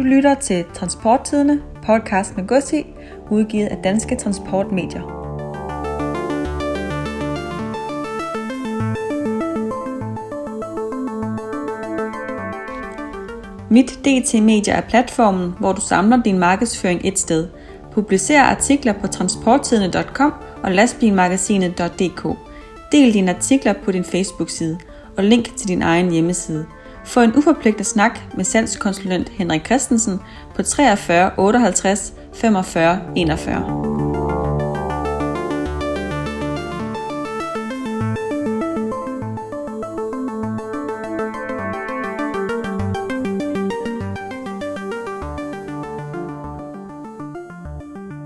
Du lytter til Transporttidene, podcast med Gussi, udgivet af Danske Transportmedier. Mit DT Media er platformen, hvor du samler din markedsføring et sted. Publicer artikler på transporttidene.com og lastbilmagasinet.dk. Del dine artikler på din Facebook-side og link til din egen hjemmeside – få en uforpligtet snak med salgskonsulent Henrik Christensen på 43 58 45 41.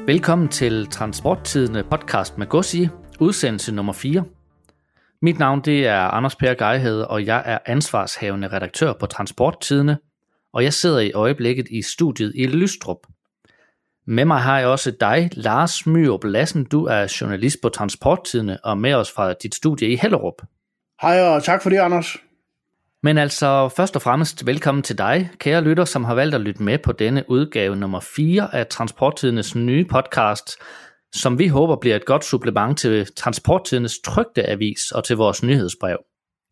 Velkommen til Transporttidene podcast med Gossi, udsendelse nummer 4. Mit navn det er Anders Per Geihed, og jeg er ansvarshavende redaktør på Transporttidene, og jeg sidder i øjeblikket i studiet i Lystrup. Med mig har jeg også dig, Lars Myrup Lassen. Du er journalist på Transporttidene og med os fra dit studie i Hellerup. Hej og tak for det, Anders. Men altså først og fremmest velkommen til dig, kære lytter, som har valgt at lytte med på denne udgave nummer 4 af Transporttidenes nye podcast, som vi håber bliver et godt supplement til Transporttidens trygte avis og til vores nyhedsbrev.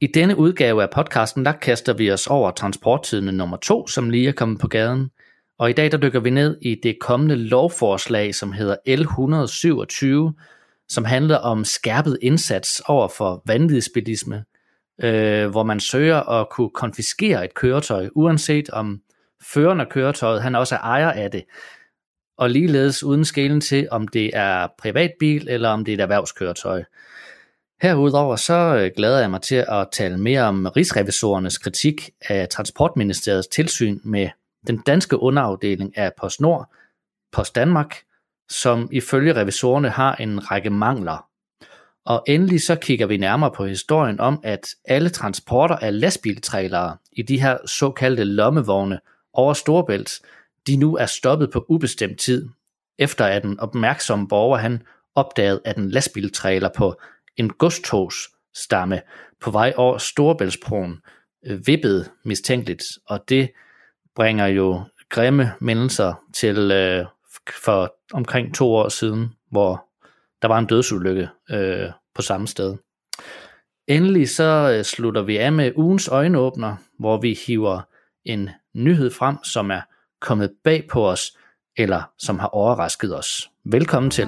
I denne udgave af podcasten, der kaster vi os over Transporttidene nummer 2, som lige er kommet på gaden. Og i dag der dykker vi ned i det kommende lovforslag, som hedder L127, som handler om skærpet indsats over for vanvidsbilisme, øh, hvor man søger at kunne konfiskere et køretøj, uanset om føreren af køretøjet han også er ejer af det og ligeledes uden skælen til, om det er privatbil eller om det er et erhvervskøretøj. Herudover så øh, glæder jeg mig til at tale mere om rigsrevisorernes kritik af Transportministeriets tilsyn med den danske underafdeling af PostNord, Post Danmark, som ifølge revisorerne har en række mangler. Og endelig så kigger vi nærmere på historien om, at alle transporter af lastbiltrailere i de her såkaldte lommevogne over Storebælt de nu er stoppet på ubestemt tid, efter at en opmærksom borger han opdagede, at en lastbiltrailer på en godstogsstamme på vej over Storebæltsbroen øh, vippede mistænkeligt, og det bringer jo grimme mindelser til øh, for omkring to år siden, hvor der var en dødsulykke øh, på samme sted. Endelig så øh, slutter vi af med ugens øjenåbner, hvor vi hiver en nyhed frem, som er kommet bag på os, eller som har overrasket os. Velkommen til.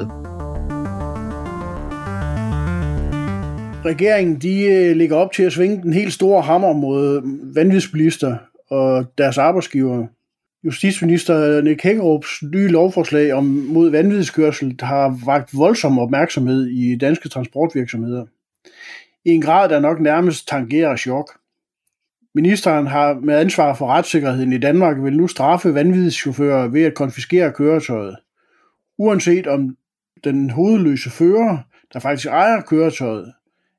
Regeringen de øh, ligger op til at svinge den helt store hammer mod vanvidsbilister og deres arbejdsgivere. Justitsminister Nick Hækkerups nye lovforslag om mod vanvidskørsel har vagt voldsom opmærksomhed i danske transportvirksomheder. I en grad, der nok nærmest tangerer chok. Ministeren har med ansvar for retssikkerheden i Danmark vil nu straffe vanvidschauffører ved at konfiskere køretøjet. Uanset om den hovedløse fører, der faktisk ejer køretøjet,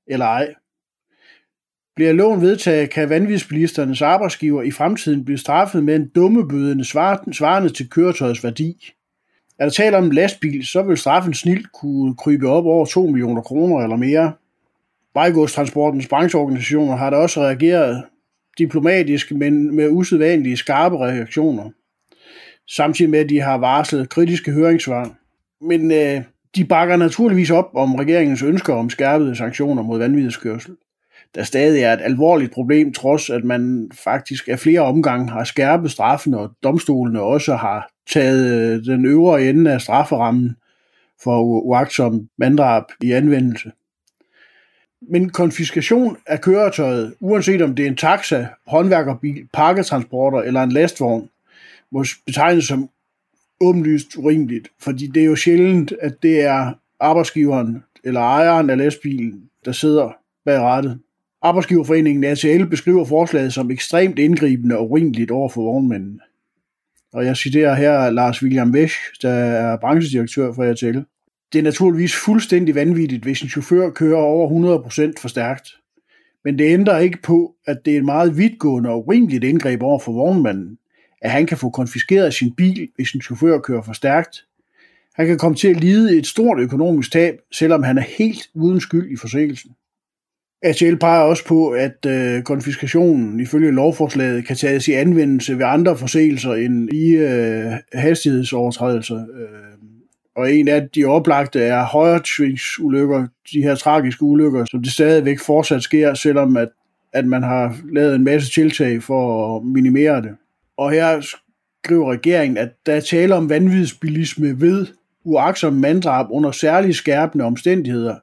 eller ej. Bliver loven vedtaget, kan vanvidsbilisternes arbejdsgiver i fremtiden blive straffet med en dummebødende svarende til køretøjets værdi. Er der tale om en lastbil, så vil straffen snilt kunne krybe op over 2 millioner kroner eller mere. Vejgodstransportens brancheorganisationer har da også reageret diplomatisk, men med usædvanlige skarpe reaktioner. Samtidig med, at de har varslet kritiske høringssvar. Men øh, de bakker naturligvis op om regeringens ønsker om skærpede sanktioner mod vanvidskørsel, der stadig er et alvorligt problem, trods at man faktisk af flere omgange har skærpet straffen, og domstolene også har taget øh, den øvre ende af strafferammen for uagtsom manddrab i anvendelse. Men konfiskation af køretøjet, uanset om det er en taxa, håndværkerbil, pakketransporter eller en lastvogn, må betegnes som åbenlyst urimeligt, fordi det er jo sjældent, at det er arbejdsgiveren eller ejeren af lastbilen, der sidder bag rattet. Arbejdsgiverforeningen ATL beskriver forslaget som ekstremt indgribende og urimeligt over for vognmændene. Og jeg citerer her Lars William Vesch, der er branchedirektør for ATL. Det er naturligvis fuldstændig vanvittigt, hvis en chauffør kører over 100% for stærkt. Men det ændrer ikke på, at det er et meget vidtgående og urimeligt indgreb over for vognmanden, at han kan få konfiskeret sin bil, hvis en chauffør kører for stærkt. Han kan komme til at lide et stort økonomisk tab, selvom han er helt uden skyld i forseelsen. ATL peger også på, at øh, konfiskationen ifølge lovforslaget kan tages i anvendelse ved andre forseelser end i øh, hastighedsovertrædelser. Øh, og en af de oplagte er højresvingsulykker, de her tragiske ulykker, som det stadigvæk fortsat sker, selvom at, at man har lavet en masse tiltag for at minimere det. Og her skriver regeringen, at der er tale om vanvidsbilisme ved uaksom manddrab under særligt skærpende omstændigheder,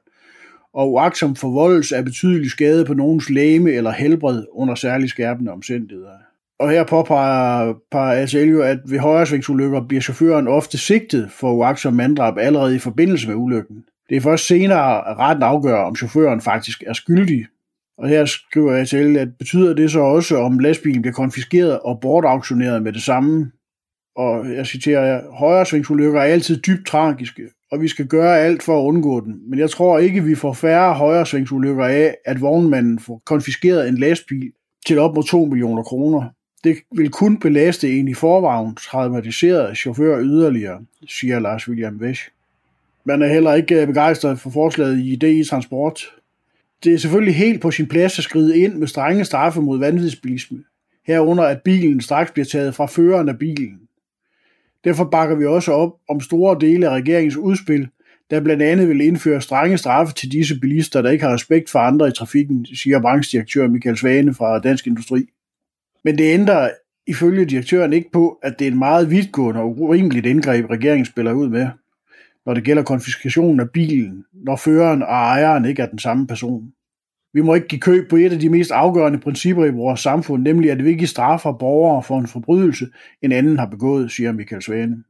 og uaksom forvoldelse af betydelig skade på nogens læme eller helbred under særligt skærpende omstændigheder. Og her påpeger par jo, at ved højresvingsulykker bliver chaufføren ofte sigtet for uaksom manddrab allerede i forbindelse med ulykken. Det er først senere, at retten afgør, om chaufføren faktisk er skyldig. Og her skriver ATL, at betyder det så også, om lastbilen bliver konfiskeret og bortauktioneret med det samme. Og jeg citerer, højresvingsulykker er altid dybt tragiske, og vi skal gøre alt for at undgå den. Men jeg tror ikke, vi får færre højresvingsulykker af, at vognmanden får konfiskeret en lastbil til op mod 2 millioner kroner. Det vil kun belaste en i forvejen traumatiseret chauffør yderligere, siger Lars William Vesch. Man er heller ikke øh, begejstret for forslaget i DI Transport. Det er selvfølgelig helt på sin plads at skride ind med strenge straffe mod vanvidsbilisme, herunder at bilen straks bliver taget fra føreren af bilen. Derfor bakker vi også op om store dele af regeringens udspil, der blandt andet vil indføre strenge straffe til disse bilister, der ikke har respekt for andre i trafikken, siger branchedirektør Michael Svane fra Dansk Industri. Men det ændrer ifølge direktøren ikke på, at det er en meget vidtgående og urimeligt indgreb, regeringen spiller ud med, når det gælder konfiskationen af bilen, når føreren og ejeren ikke er den samme person. Vi må ikke give køb på et af de mest afgørende principper i vores samfund, nemlig at vi ikke straffer borgere for en forbrydelse, en anden har begået, siger Michael Svane.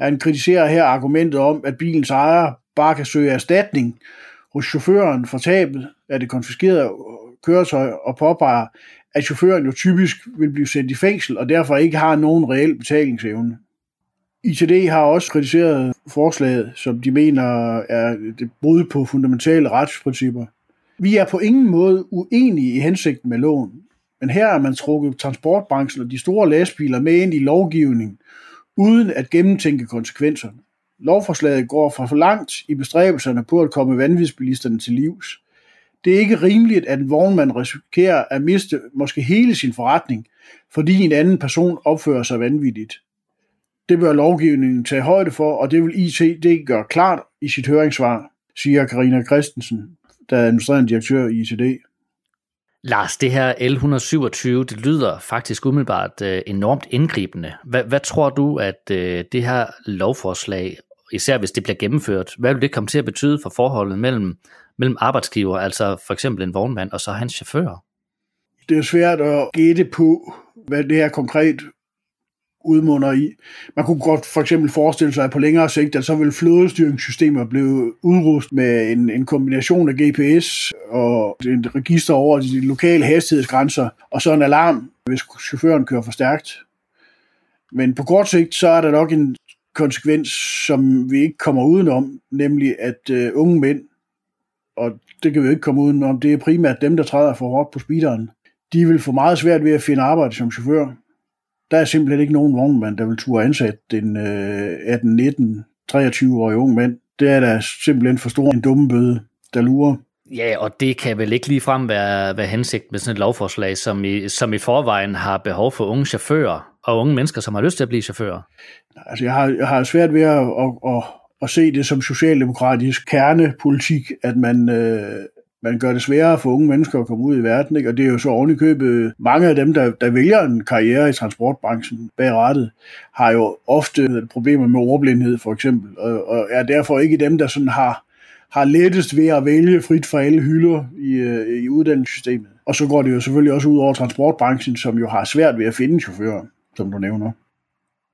Han kritiserer her argumentet om, at bilens ejer bare kan søge erstatning hos chaufføren for tabet af det konfiskerede køretøj og påpeger, at chaufføren jo typisk vil blive sendt i fængsel og derfor ikke har nogen reel betalingsevne. ITD har også kritiseret forslaget, som de mener er et brud på fundamentale retsprincipper. Vi er på ingen måde uenige i hensigten med loven, men her er man trukket transportbranchen og de store lastbiler med ind i lovgivningen, uden at gennemtænke konsekvenserne. Lovforslaget går for langt i bestræbelserne på at komme vanvidsbilisterne til livs. Det er ikke rimeligt, at en vognmand risikerer at miste måske hele sin forretning, fordi en anden person opfører sig vanvittigt. Det bør lovgivningen tage højde for, og det vil ITD gøre klart i sit høringssvar, siger Karina Christensen, der er administrerende direktør i ITD. Lars, det her L127, det lyder faktisk umiddelbart øh, enormt indgribende. Hvad, hvad tror du, at øh, det her lovforslag, især hvis det bliver gennemført, hvad vil det komme til at betyde for forholdet mellem, mellem arbejdsgiver, altså for eksempel en vognmand, og så hans chauffør? Det er svært at gætte på, hvad det her konkret udmunder i. Man kunne godt for eksempel forestille sig, at på længere sigt, at så vil flådestyringssystemer blive udrustet med en, en kombination af GPS og et register over de lokale hastighedsgrænser, og så en alarm, hvis chaufføren kører for stærkt. Men på kort sigt, så er der nok en konsekvens, som vi ikke kommer udenom, nemlig at øh, unge mænd, og det kan vi ikke komme udenom, det er primært dem, der træder for hårdt på speederen, de vil få meget svært ved at finde arbejde som chauffør der er simpelthen ikke nogen vognmand, der vil turde ansætte en øh, 18, 19, 23-årig ung mand. Det er da simpelthen for stor en dumme bøde, der lurer. Ja, og det kan vel ikke ligefrem være, være hensigt med sådan et lovforslag, som i, som i forvejen har behov for unge chauffører og unge mennesker, som har lyst til at blive chauffører. Altså, jeg har, jeg har svært ved at, at, at, at se det som socialdemokratisk kernepolitik, at man, øh, man gør det sværere for unge mennesker at komme ud i verden, ikke? og det er jo så ovenikøbet mange af dem, der, der vælger en karriere i transportbranchen bag rettet, har jo ofte problemer med ordblindhed for eksempel, og, og er derfor ikke dem, der sådan har, har lettest ved at vælge frit fra alle hylder i, øh, i uddannelsessystemet. Og så går det jo selvfølgelig også ud over transportbranchen, som jo har svært ved at finde chauffører, som du nævner.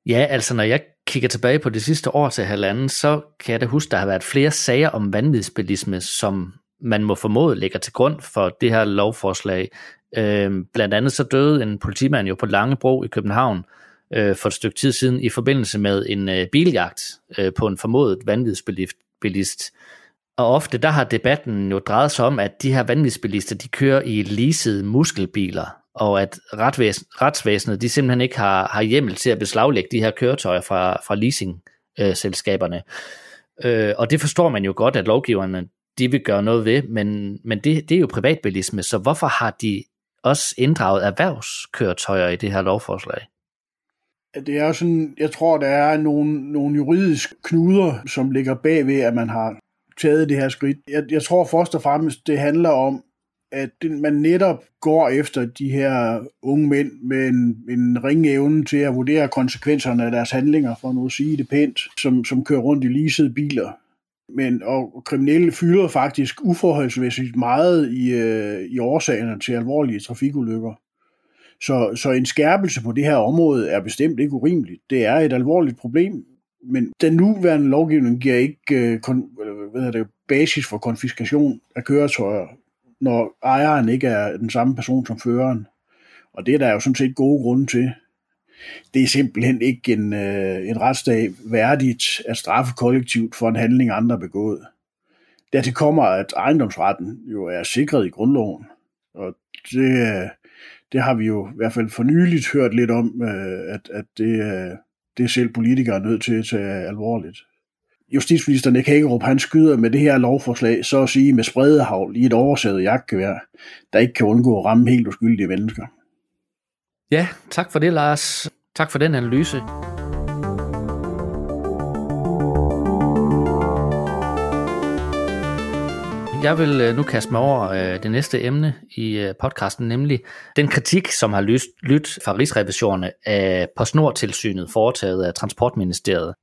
Ja, altså når jeg kigger tilbage på det sidste år til halvanden, så kan jeg da huske, der har været flere sager om vanvidsbilisme, som man må formode ligger til grund for det her lovforslag. Øh, blandt andet så døde en politimand jo på Langebro i København øh, for et stykke tid siden i forbindelse med en øh, biljagt øh, på en formodet vanvidsbilist. Og ofte der har debatten jo drejet sig om, at de her vanvidsbilister, de kører i leasede muskelbiler, og at retvæsen, retsvæsenet de simpelthen ikke har, har hjemmel til at beslaglægge de her køretøjer fra, fra leasingselskaberne. Øh, og det forstår man jo godt, at lovgiverne de vil gøre noget ved, men, men det, det er jo privatbilisme, så hvorfor har de også inddraget erhvervskøretøjer i det her lovforslag? Det er sådan, jeg tror, der er nogle, nogle juridiske knuder, som ligger bagved, at man har taget det her skridt. Jeg, jeg tror først og fremmest, det handler om, at man netop går efter de her unge mænd med en, en ringe evne til at vurdere konsekvenserne af deres handlinger, for nu at sige det pænt, som, som kører rundt i leasede biler. Men, og kriminelle fylder faktisk uforholdsmæssigt meget i, øh, i årsagerne til alvorlige trafikulykker. Så, så en skærpelse på det her område er bestemt ikke urimeligt. Det er et alvorligt problem, men den nuværende lovgivning giver ikke øh, kon, hvad det, basis for konfiskation af køretøjer, når ejeren ikke er den samme person som føreren. Og det er der jo sådan set gode grunde til. Det er simpelthen ikke en, øh, en retsdag værdigt at straffe kollektivt for en handling, andre begået. Dertil kommer, at ejendomsretten jo er sikret i grundloven. Og det, øh, det har vi jo i hvert fald for nyligt hørt lidt om, øh, at, at det, øh, det er selv politikere nødt til at tage alvorligt. Justitsminister Nick Hagerup, han skyder med det her lovforslag, så at sige med spredehavl i et oversædet jagtgevær, der ikke kan undgå at ramme helt uskyldige mennesker. Ja, tak for det, Lars. Tak for den analyse. Jeg vil øh, nu kaste mig over øh, det næste emne i øh, podcasten, nemlig den kritik, som har lyttet fra rigsrevisionerne af PostNord-tilsynet foretaget af Transportministeriet.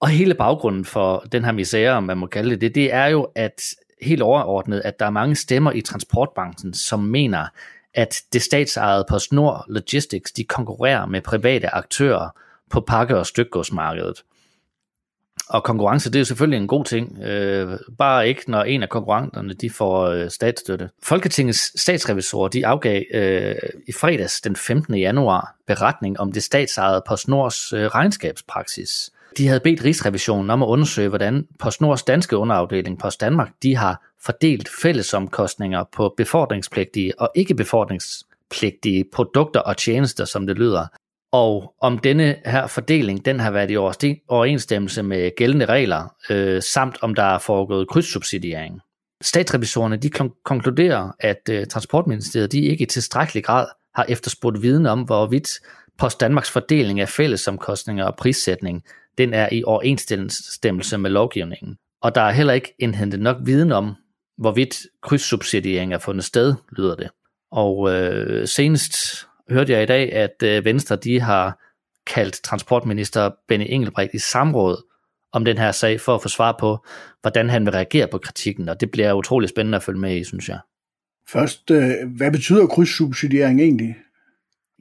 Og hele baggrunden for den her misære, om man må kalde det det, er jo, at helt overordnet, at der er mange stemmer i transportbranchen, som mener, at det statsejede PostNord Logistics, de konkurrerer med private aktører på pakke- og stykgodsmarkedet. Og konkurrence, det er jo selvfølgelig en god ting, øh, bare ikke når en af konkurrenterne de får øh, statsstøtte. Folketingets statsrevisorer de afgav øh, i fredags den 15. januar beretning om det statsejede PostNords øh, regnskabspraksis. De havde bedt Rigsrevisionen om at undersøge, hvordan PostNords danske underafdeling Post Danmark de har fordelt fællesomkostninger på befordringspligtige og ikke befordringspligtige produkter og tjenester, som det lyder, og om denne her fordeling, den har været i overensstemmelse med gældende regler, øh, samt om der er foregået krydssubsidiering. Statsrevisorerne de konkluderer, at øh, Transportministeriet de ikke i tilstrækkelig grad har efterspurgt viden om, hvorvidt Post Danmarks fordeling af fællesomkostninger og prissætning, den er i overensstemmelse med lovgivningen. Og der er heller ikke indhentet nok viden om, hvorvidt krydssubsidiering er fundet sted, lyder det. Og øh, senest hørte jeg i dag, at øh, Venstre de har kaldt transportminister Benny Engelbrecht i samråd om den her sag, for at få svar på, hvordan han vil reagere på kritikken, og det bliver utrolig spændende at følge med i, synes jeg. Først, øh, hvad betyder krydssubsidiering egentlig?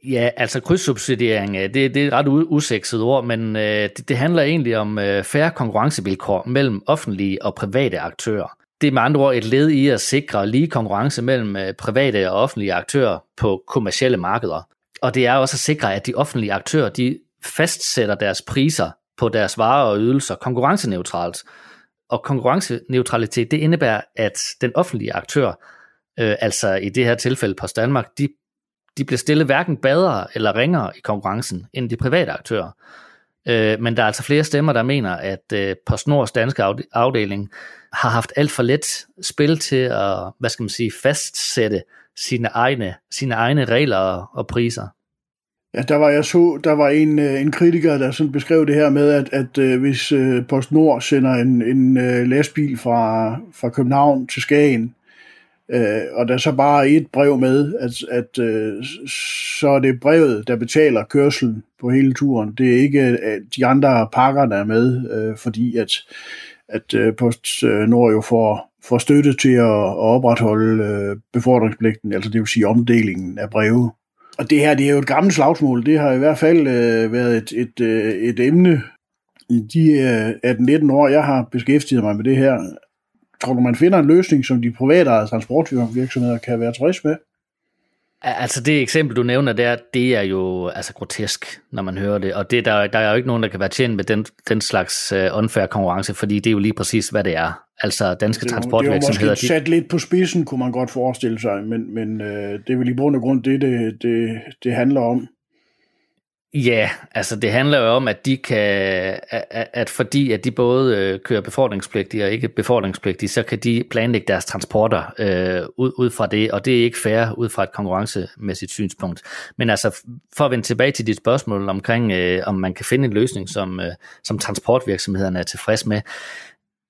Ja, altså krydssubsidiering, det, det er et ret usekset ord, men øh, det, det handler egentlig om øh, færre konkurrencevilkår mellem offentlige og private aktører. Det er med andre ord et led i at sikre lige konkurrence mellem øh, private og offentlige aktører på kommercielle markeder. Og det er også at sikre, at de offentlige aktører de fastsætter deres priser på deres varer og ydelser konkurrenceneutralt. Og konkurrenceneutralitet, det indebærer, at den offentlige aktør, øh, altså i det her tilfælde Post Danmark, de, de bliver stillet hverken bedre eller ringere i konkurrencen end de private aktører. Øh, men der er altså flere stemmer, der mener, at øh, PostNords danske afdeling har haft alt for let spil til at, hvad skal man sige, fastsætte sine egne, sine egne regler og, og priser. Ja, der var jeg så, der var en, øh, en kritiker, der sådan beskrev det her med, at, at øh, hvis øh, PostNord sender en, en lastbil fra, fra København til Skagen, Øh, og der er så bare et brev med, at, at øh, så er det brevet, der betaler kørselen på hele turen. Det er ikke at de andre pakker, der er med, øh, fordi at at øh, PostNord øh, jo får, får støtte til at, at opretholde øh, befordringspligten, altså det vil sige omdelingen af breve. Og det her, det er jo et gammelt slagsmål. Det har i hvert fald øh, været et, et, øh, et emne i de øh, 18-19 år, jeg har beskæftiget mig med det her. Tror du, man finder en løsning, som de private transportvirksomheder kan være tilfredse med? Altså det eksempel, du nævner der, det er jo altså grotesk, når man hører det. Og det, der, der er jo ikke nogen, der kan være tjent med den, den slags uh, unfair konkurrence, fordi det er jo lige præcis, hvad det er. Altså danske det, transportvirksomheder... Det er måske sat lidt på spidsen, kunne man godt forestille sig, men, men uh, det er vel i bund og grund det, det, det, det handler om. Ja, altså det handler jo om, at de kan, at, at fordi at de både øh, kører befordringspligtige og ikke befordringspligtige, så kan de planlægge deres transporter øh, ud, ud fra det, og det er ikke fair ud fra et konkurrencemæssigt synspunkt. Men altså for at vende tilbage til dit spørgsmål omkring, øh, om man kan finde en løsning, som, øh, som transportvirksomhederne er tilfreds med,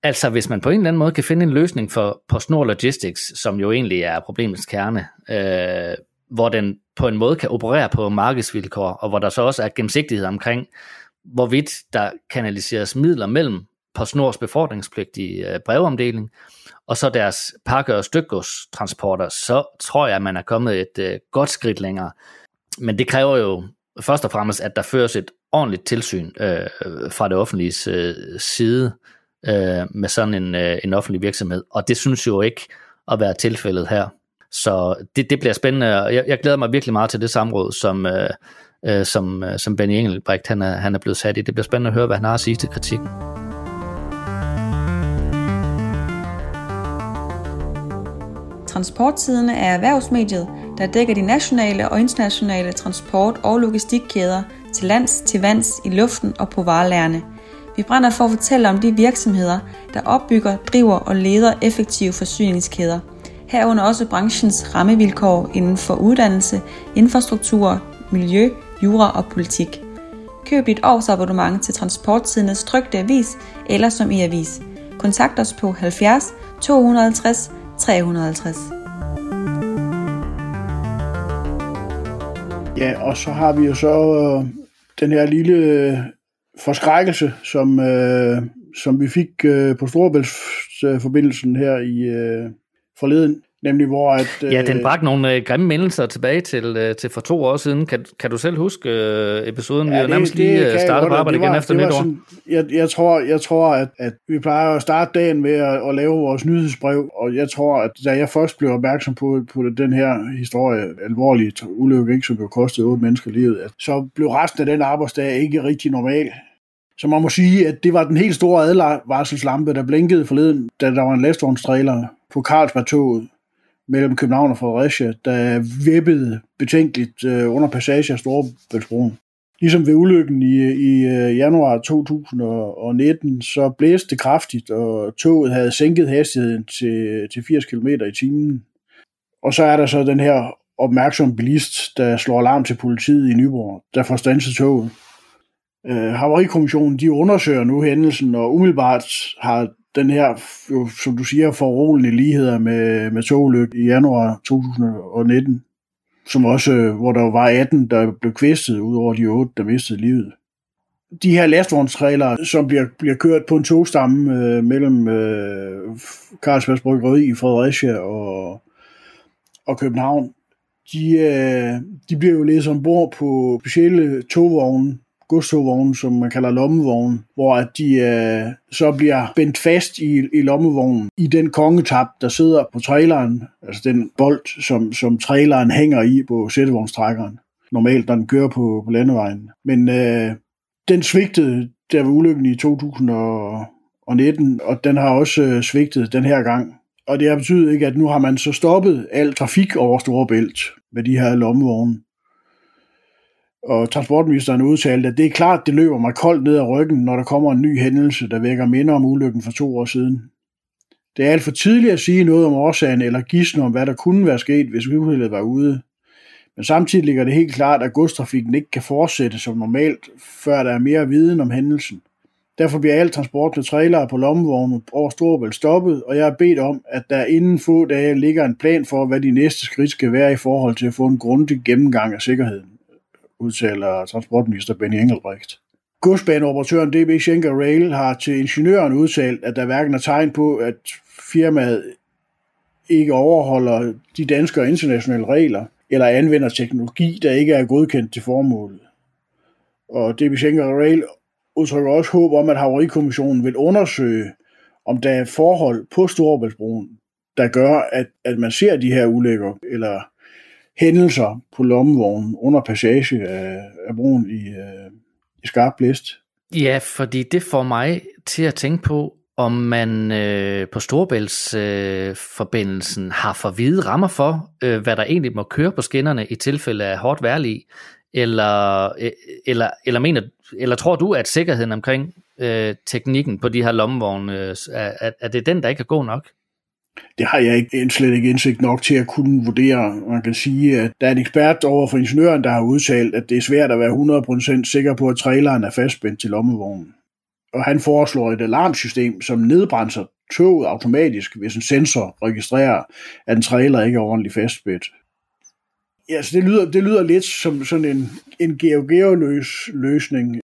Altså, hvis man på en eller anden måde kan finde en løsning for PostNord Logistics, som jo egentlig er problemets kerne, øh, hvor den på en måde kan operere på markedsvilkår, og hvor der så også er gennemsigtighed omkring, hvorvidt der kanaliseres midler mellem PostNords befordringspligtige øh, brevomdeling, og så deres pakke- og stykgodstransporter, så tror jeg, at man er kommet et øh, godt skridt længere. Men det kræver jo først og fremmest, at der føres et ordentligt tilsyn øh, fra det offentlige øh, side øh, med sådan en, øh, en offentlig virksomhed, og det synes jo ikke at være tilfældet her. Så det, det bliver spændende, jeg, jeg glæder mig virkelig meget til det samråd, som, øh, øh, som, øh, som Benny Engelbrecht han er, han er blevet sat i. Det bliver spændende at høre, hvad han har at sige til kritikken. Transporttidene er erhvervsmediet, der dækker de nationale og internationale transport- og logistikkæder til lands, til vands, i luften og på varelærerne. Vi brænder for at fortælle om de virksomheder, der opbygger, driver og leder effektive forsyningskæder – herunder også branchens rammevilkår inden for uddannelse, infrastruktur, miljø, jura og politik. Køb dit årsabonnement til Transporttidens trygte avis eller som e-avis. Kontakt os på 70 250 350. Ja, og så har vi jo så øh, den her lille øh, forskrækkelse, som, øh, som vi fik øh, på Storebæltsforbindelsen her i, øh, forleden, nemlig hvor at... Ja, den øh, bragte nogle øh, grimme mindelser tilbage til, øh, til for to år siden. Kan, kan du selv huske øh, episoden? Ja, vi har nærmest lige øh, startet på arbejde igen efter nytår. Sådan, jeg, jeg tror, jeg tror at, at vi plejer at starte dagen med at, at lave vores nyhedsbrev, og jeg tror, at da jeg først blev opmærksom på, på den her historie, alvorlige ulykke, ikke, som jo kostede otte mennesker livet, at så blev resten af den arbejdsdag ikke rigtig normal. Så man må sige, at det var den helt store advarselslampe, der blinkede forleden, da der var en lastvognstrailer på Carlsbergtoget mellem København og Fredericia, der vippede betænkeligt øh, under passage af Storebæltsbroen. Ligesom ved ulykken i, i øh, januar 2019, så blæste det kraftigt, og toget havde sænket hastigheden til, til 80 km i timen. Og så er der så den her opmærksom bilist, der slår alarm til politiet i Nyborg, der får stanset toget. Øh, Havarikommissionen de undersøger nu hændelsen, og umiddelbart har den her, jo, som du siger, forroligende ligheder med, med togulykke i januar 2019, som også, øh, hvor der var 18, der blev kvæstet, ud over de 8, der mistede livet. De her lastvognstrailer, som bliver, bliver kørt på en togstamme øh, mellem øh, Carlsbergs Bryggeri i Fredericia og, og København, de, øh, de bliver jo læst ombord på specielle togvogne, godstogvogne, som man kalder lommevogne, hvor at de øh, så bliver bendt fast i, i lommevognen i den kongetap, der sidder på traileren, altså den bold, som, som traileren hænger i på sættevognstrækkeren. Normalt, når den kører på, på landevejen. Men øh, den svigtede der var ulykken i 2019, og den har også øh, svigtet den her gang. Og det har betydet ikke, at nu har man så stoppet al trafik over Storebælt med de her lommevogne og transportministeren udtalte, at det er klart, det løber mig koldt ned ad ryggen, når der kommer en ny hændelse, der vækker minder om ulykken for to år siden. Det er alt for tidligt at sige noget om årsagen eller gisne om, hvad der kunne være sket, hvis uheldet var ude. Men samtidig ligger det helt klart, at godstrafikken ikke kan fortsætte som normalt, før der er mere viden om hændelsen. Derfor bliver al transport med trailere på lommevogne over Storebælt stoppet, og jeg har bedt om, at der inden få dage ligger en plan for, hvad de næste skridt skal være i forhold til at få en grundig gennemgang af sikkerheden udtaler transportminister Benny Engelbrecht. Godsbaneoperatøren DB Schenker Rail har til ingeniøren udtalt, at der hverken er tegn på, at firmaet ikke overholder de danske og internationale regler, eller anvender teknologi, der ikke er godkendt til formålet. Og DB Schenker Rail udtrykker også håb om, at Havarikommissionen vil undersøge, om der er forhold på Storebæltsbroen, der gør, at, at man ser de her ulykker, eller hændelser på lommevognen under passage af, af broen i, øh, i skarp blæst. Ja, fordi det får mig til at tænke på, om man øh, på Storebæltsforbindelsen øh, har for hvide rammer for, øh, hvad der egentlig må køre på skinnerne i tilfælde af hårdt vejrlig, eller, øh, eller, eller, mener, eller tror du, at sikkerheden omkring øh, teknikken på de her lommevogne, øh, er, er det den, der ikke er god nok? Det har jeg ikke, slet ikke indsigt nok til at kunne vurdere. Man kan sige, at der er en ekspert over for ingeniøren, der har udtalt, at det er svært at være 100% sikker på, at traileren er fastspændt til lommevognen. Og han foreslår et alarmsystem, som nedbrænser toget automatisk, hvis en sensor registrerer, at en trailer ikke er ordentligt fastspændt. Ja, så det lyder, det lyder lidt som sådan en, en geo-geo-løs løsning.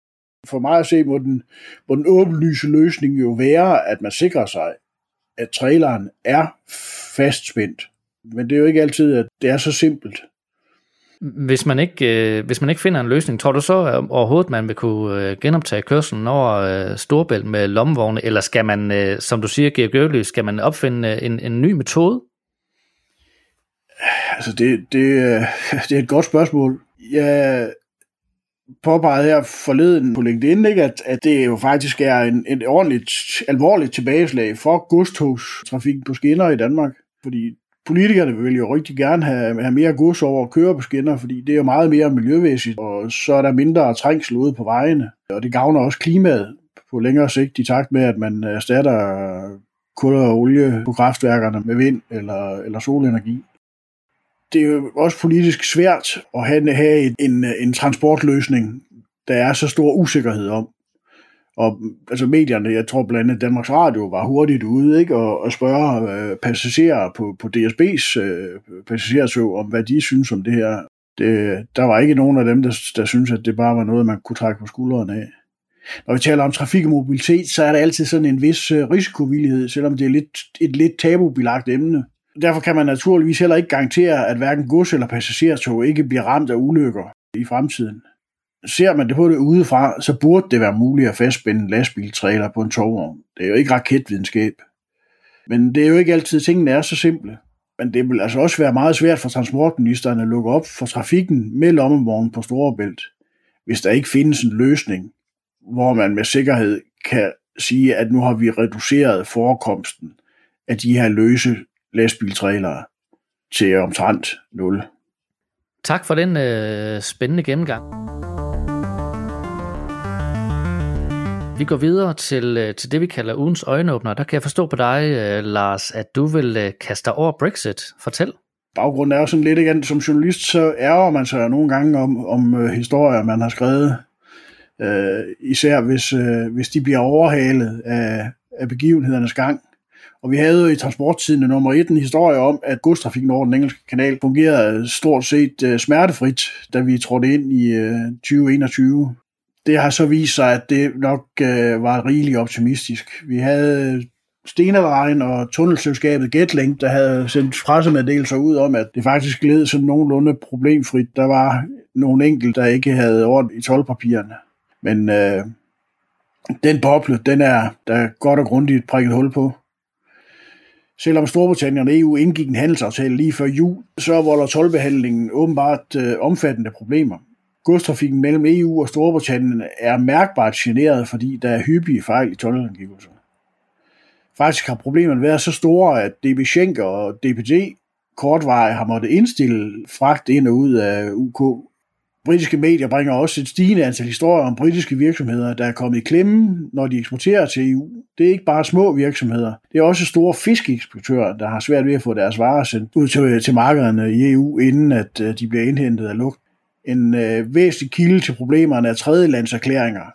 For mig at se, må den, må den åbenlyse løsning jo være, at man sikrer sig, at traileren er fastspændt. Men det er jo ikke altid, at det er så simpelt. Hvis man ikke, øh, hvis man ikke finder en løsning, tror du så overhovedet, man vil kunne øh, genoptage kørselen over øh, Storbælt med lommevogne, eller skal man, øh, som du siger, Georg Gørløs, skal man opfinde en, en ny metode? Altså, det, det, det er et godt spørgsmål. Jeg påpegede her forleden på LinkedIn, ikke, at, at det jo faktisk er en, en ordentligt alvorligt tilbageslag for godstogstrafikken på skinner i Danmark. Fordi politikerne vil jo rigtig gerne have, have mere gods over at køre på skinner, fordi det er jo meget mere miljøvæsigt, og så er der mindre trængsel ude på vejene. Og det gavner også klimaet på længere sigt, i takt med, at man erstatter kul og olie på kraftværkerne med vind eller, eller solenergi det er jo også politisk svært at have, have en, en transportløsning, der er så stor usikkerhed om. Og altså medierne, jeg tror blandt andet Danmarks Radio var hurtigt ude ikke? Og, og spørge øh, passagerer på, på DSB's øh, passagertog om, hvad de synes om det her. Det, der var ikke nogen af dem, der, der synes, at det bare var noget, man kunne trække på skuldrene af. Når vi taler om trafik og mobilitet, så er der altid sådan en vis øh, risikovillighed, selvom det er lidt, et lidt tabubelagt emne. Derfor kan man naturligvis heller ikke garantere, at hverken gods- eller passagertog ikke bliver ramt af ulykker i fremtiden. Ser man det på det udefra, så burde det være muligt at fastspænde en lastbiltrailer på en togvogn. Det er jo ikke raketvidenskab. Men det er jo ikke altid, tingene er så simple. Men det vil altså også være meget svært for transportministeren at lukke op for trafikken med lommevognen på Storebælt, hvis der ikke findes en løsning, hvor man med sikkerhed kan sige, at nu har vi reduceret forekomsten af de her løse lastbiltrailere til omtrent 0. Tak for den øh, spændende gennemgang. Vi går videre til, øh, til det, vi kalder ugens øjenåbner. Der kan jeg forstå på dig, øh, Lars, at du vil øh, kaste over Brexit. Fortæl. Baggrunden er jo sådan lidt igen, som journalist, så ærger man sig nogle gange om, om historier, man har skrevet. Øh, især hvis, øh, hvis de bliver overhalet af, af begivenhedernes gang. Og vi havde jo i transporttiden nummer et en historie om, at godstrafikken over den engelske kanal fungerede stort set øh, smertefrit, da vi trådte ind i øh, 2021. Det har så vist sig, at det nok øh, var rigeligt optimistisk. Vi havde øh, Stenalregn og tunnelselskabet Getlink, der havde sendt pressemeddelelser ud om, at det faktisk led sådan nogenlunde problemfrit. Der var nogle enkelte, der ikke havde orden i tolvpapirerne. Men øh, den boble, den er der godt og grundigt prikket hul på. Selvom Storbritannien og EU indgik en handelsaftale lige før jul, så volder tolvbehandlingen åbenbart øh, omfattende problemer. Godstrafikken mellem EU og Storbritannien er mærkbart generet, fordi der er hyppige fejl i tolvangivelser. Faktisk har problemerne været så store, at DB Schenker og DPD kortveje har måttet indstille fragt ind og ud af UK Britiske medier bringer også et stigende antal historier om britiske virksomheder, der er kommet i klemme, når de eksporterer til EU. Det er ikke bare små virksomheder. Det er også store fiskeeksportører, der har svært ved at få deres varer sendt ud til, til markederne i EU, inden at øh, de bliver indhentet af lugt. En øh, væsentlig kilde til problemerne er tredjelandserklæringer,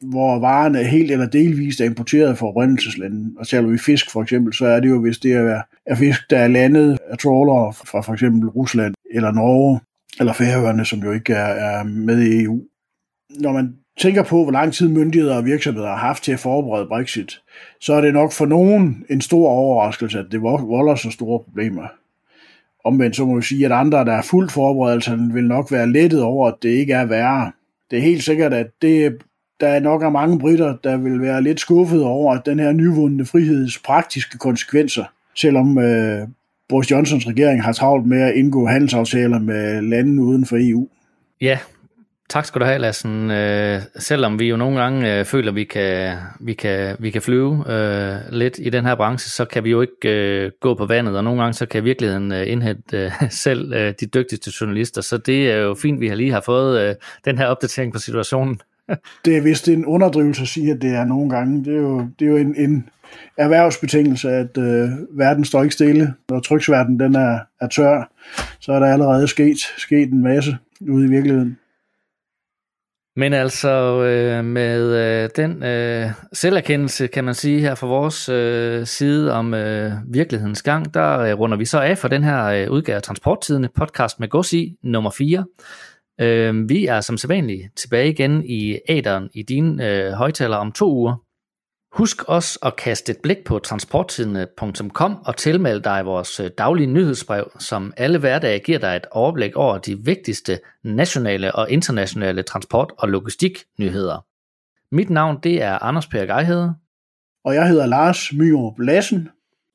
hvor varerne helt eller delvist er importeret fra oprindelseslande. Og taler vi fisk for eksempel, så er det jo, hvis det er, er fisk, der er landet af trawlere fra for eksempel Rusland eller Norge, eller Færøerne, som jo ikke er, er med i EU. Når man tænker på, hvor lang tid myndigheder og virksomheder har haft til at forberede Brexit, så er det nok for nogen en stor overraskelse, at det volder så store problemer. Omvendt så må vi sige, at andre, der er fuldt forberedelserne, vil nok være lettet over, at det ikke er værre. Det er helt sikkert, at det, der er nok er mange britter, der vil være lidt skuffet over, at den her nyvundne friheds praktiske konsekvenser, selvom øh, Boris Johnsons regering har travlt med at indgå handelsaftaler med lande uden for EU. Ja, Tak skal du have, Lassen. Øh, selvom vi jo nogle gange øh, føler, at vi kan, vi kan, vi kan flyve øh, lidt i den her branche, så kan vi jo ikke øh, gå på vandet, og nogle gange så kan virkeligheden øh, indhente øh, selv øh, de dygtigste journalister. Så det er jo fint, vi har lige har fået øh, den her opdatering på situationen det er vist en underdrivelse at sige, at det er nogle gange. Det er jo, det er jo en, en erhvervsbetingelse, at øh, verden står ikke stille. Når tryksverden den er, er tør, så er der allerede sket, sket en masse ude i virkeligheden. Men altså øh, med øh, den øh, selverkendelse, kan man sige her fra vores øh, side om øh, virkelighedens gang, der øh, runder vi så af for den her øh, udgave af Transporttidene podcast med gods i nummer 4. Øh, vi er som sædvanligt tilbage igen i æderen i dine øh, højtaler om to uger. Husk også at kaste et blik på transporttidene.com og tilmelde dig vores øh, daglige nyhedsbrev, som alle hverdage giver dig et overblik over de vigtigste nationale og internationale transport- og logistiknyheder. Mit navn det er Anders Per Geihede. Og jeg hedder Lars Myrup Lassen.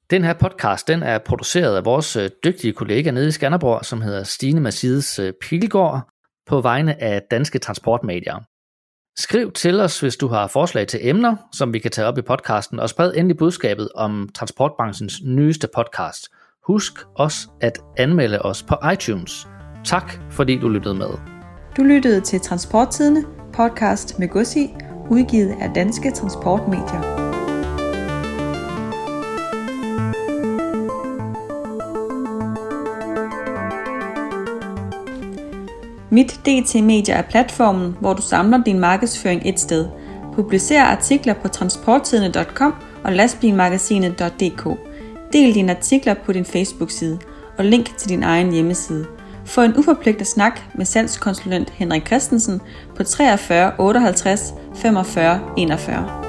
Den her podcast den er produceret af vores øh, dygtige kollega nede i Skanderborg, som hedder Stine Massides øh, Pilgaard, på vegne af Danske Transportmedier. Skriv til os, hvis du har forslag til emner, som vi kan tage op i podcasten, og spred endelig budskabet om transportbranchens nyeste podcast. Husk også at anmelde os på iTunes. Tak fordi du lyttede med. Du lyttede til Transporttidene, podcast med Gussi, udgivet af Danske Transportmedier. Mit DT Media er platformen, hvor du samler din markedsføring et sted. Publicer artikler på transporttidene.com og lastbilmagasinet.dk. Del dine artikler på din Facebook-side og link til din egen hjemmeside. Få en uforpligtet snak med salgskonsulent Henrik Christensen på 43 58 45 41.